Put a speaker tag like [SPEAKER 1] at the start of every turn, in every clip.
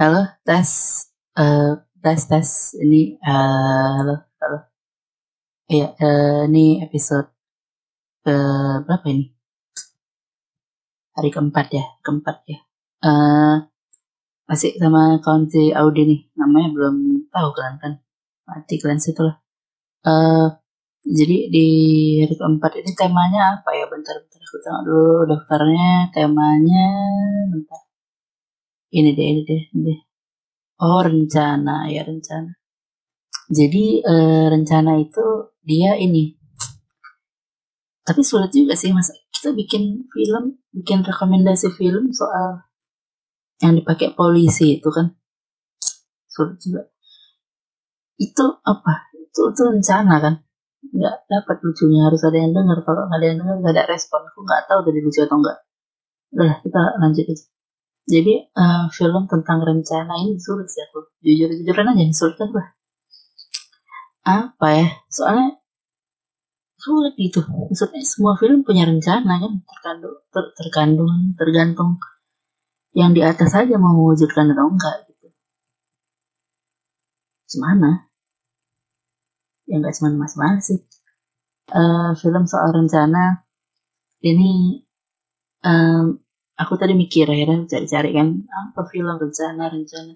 [SPEAKER 1] Halo, tes, eh tes tes ini, eh, halo, halo. Iya, eh, ini episode ke berapa ini? Hari keempat ya, keempat ya. Eh, masih sama si Audi nih, namanya belum tahu kalian kan? Mati kalian situ lah. Eh, jadi di hari keempat ini temanya apa ya? Bentar, bentar aku tengok dulu daftarnya. Temanya, bentar. Ini deh, ini deh, ini deh. Oh, rencana ya rencana. Jadi eh, rencana itu dia ini. Tapi sulit juga sih mas. Kita bikin film, bikin rekomendasi film soal yang dipakai polisi itu kan sulit juga. Itu apa? Itu itu rencana kan? Nggak dapat lucunya harus ada yang dengar. Kalau nggak ada yang dengar nggak ada respon. Aku nggak tahu tadi lucu atau enggak. Udah kita lanjut aja. Jadi eh, film tentang rencana ini sulit sih aku. Jujur-jujuran aja sulit lah. Apa ya? Soalnya sulit gitu. Maksudnya semua film punya rencana kan terkandung ter, terkandung tergantung yang di atas saja mau mewujudkan atau enggak gitu. Gimana? Ya enggak cuma mas-mas sih. Eh, film soal rencana ini em, aku tadi mikir akhirnya cari-cari kan apa film rencana rencana.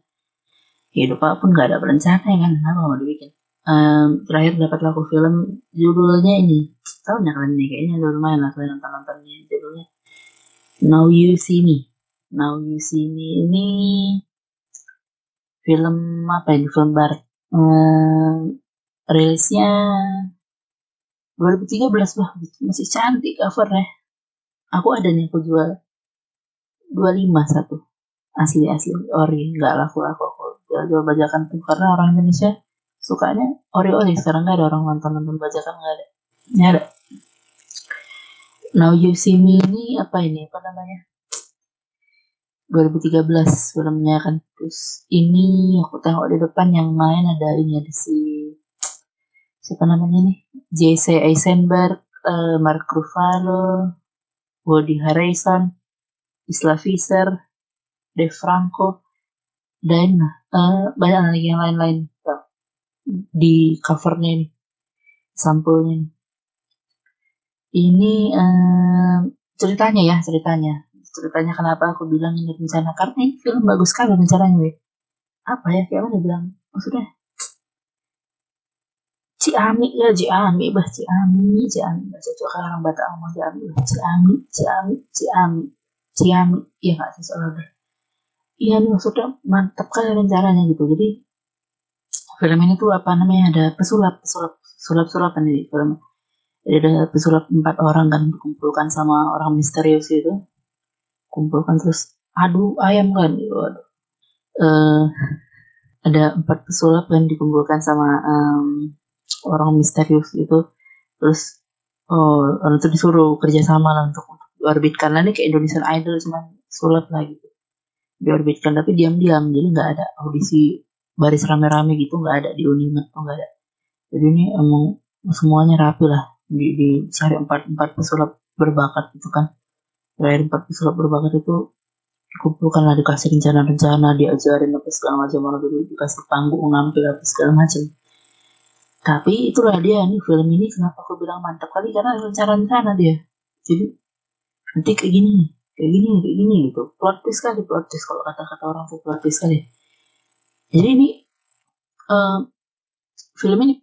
[SPEAKER 1] Hidup apa pun nggak ada berencana ya kan kenapa mau dibikin? Em, terakhir dapat laku film judulnya ini. Tahu nggak kalian nih kayaknya udah lumayan lah kalian nonton nontonnya judulnya. Now You See Me. Now You See Me ini film apa ini? Film barat. Em, rilisnya 2013 bah masih cantik covernya. Aku ada nih aku jual 25 satu. Asli asli. Ori nggak laku laku aku jual bajakan tuh. Karena orang Indonesia sukanya ori ori sekarang nggak ada orang nonton nonton bajakan nggak ada. Nggak ada. Now You See Me ini apa ini? Apa namanya? 2013 filmnya kan. Terus ini aku tengok di depan yang main ada ini ada si siapa namanya nih J.C. Eisenberg eh, Mark Ruffalo Woody Harrelson Isla Fisher Dave Franco dan eh, banyak lagi yang lain-lain. Di covernya ini sampulnya ini ini eh, ceritanya ya ceritanya. Ceritanya kenapa aku bilang ini rencana? Karena ini film bagus sekali rencananya weh. apa ya kayak mana bilang? Maksudnya Ciami ya Ciami bah Ciami Ciami. Bahasa cocok kan orang Batak ngomong Ciami Ciami Ciami Ciami Ciami. Iya nggak sih soalnya bah iya nih maksudnya mantap kali rencananya gitu. Jadi film ini tuh apa namanya ada pesulap pesulap sulap sulapan di film. Jadi ada pesulap empat orang kan dikumpulkan sama orang misterius itu. Kumpulkan terus adu ayam kan waduh. Eh ada empat pesulap kan dikumpulkan sama em, orang misterius itu. Terus oh orang itu disuruh kerjasama lah untuk diorbitkan. Lah kayak Indonesian Idol cuman sulap lah gitu. Diorbitkan tapi diam-diam. Jadi nggak ada audisi baris rame-rame gitu. Nggak ada di Unimed tuh nggak ada. Jadi ini emang semuanya rapi lah. Di, di cari empat empat pesulap berbakat gitu kan. Terakhir empat pesulap berbakat itu dikumpulkan lah dikasih rencana-rencana diajarin apa segala macam. Orang dulu dikasih panggung nampil apa segala macam. Tapi itulah dia nih film ini kenapa aku bilang mantap kali? Karena rencana-rencana dia. Jadi nanti kayak gini kayak gini kayak gini gitu. Plot twist kali plot twist. Kalau kata-kata orang tuh plot twist kali. Jadi ini eh, film ini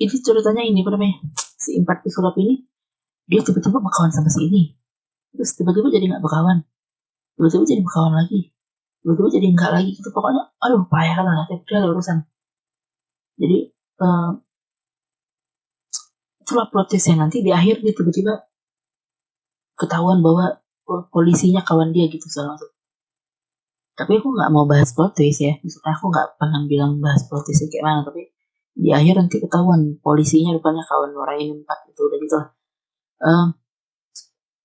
[SPEAKER 1] ini ceritanya ini apa namanya? Si empat pesulap ini dia tiba-tiba berkawan sama si ini. Terus tiba-tiba jadi nggak berkawan. Tiba-tiba jadi berkawan lagi. Tiba-tiba jadi enggak lagi gitu. Pokoknya aduh payah lah dia ada urusan. Jadi eh, itulah plot twistnya. Nanti di akhir dia tiba-tiba ketahuan bahwa oh, polisinya kawan dia gitu macam tapi aku nggak mau bahas plot twist ya. Maksudnya aku nggak pernah bilang bahas plot twist kayak mana tapi di akhir nanti ketahuan polisinya rupanya kawan orang ini empat itu udah gitu lah. Em,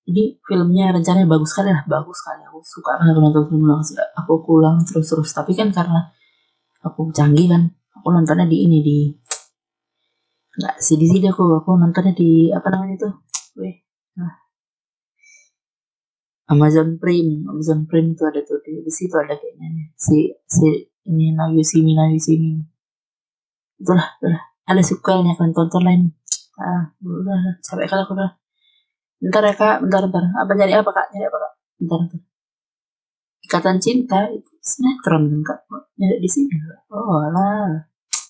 [SPEAKER 1] jadi filmnya rencananya bagus sekali lah bagus sekali. Aku suka banget nonton film ulang aku ulang terus terus tapi kan karena aku canggih kan aku nontonnya di ini di nggak di sini aku aku nontonnya di apa namanya itu? Weh Amazon Prime. Amazon Prime itu ada tuh di, di situ ada kayaknya si si ini Now You See Me See Me itulah itulah. Ada sequelnya kan tonton lain. Ah udah sampai kalau udah. Bentar ya kak. Bentar bentar. Apa jadi apa kak? Jadi apa kak? Bentar bentar. Ikatan cinta itu sinetron kan kak? Nyari di sini oh lah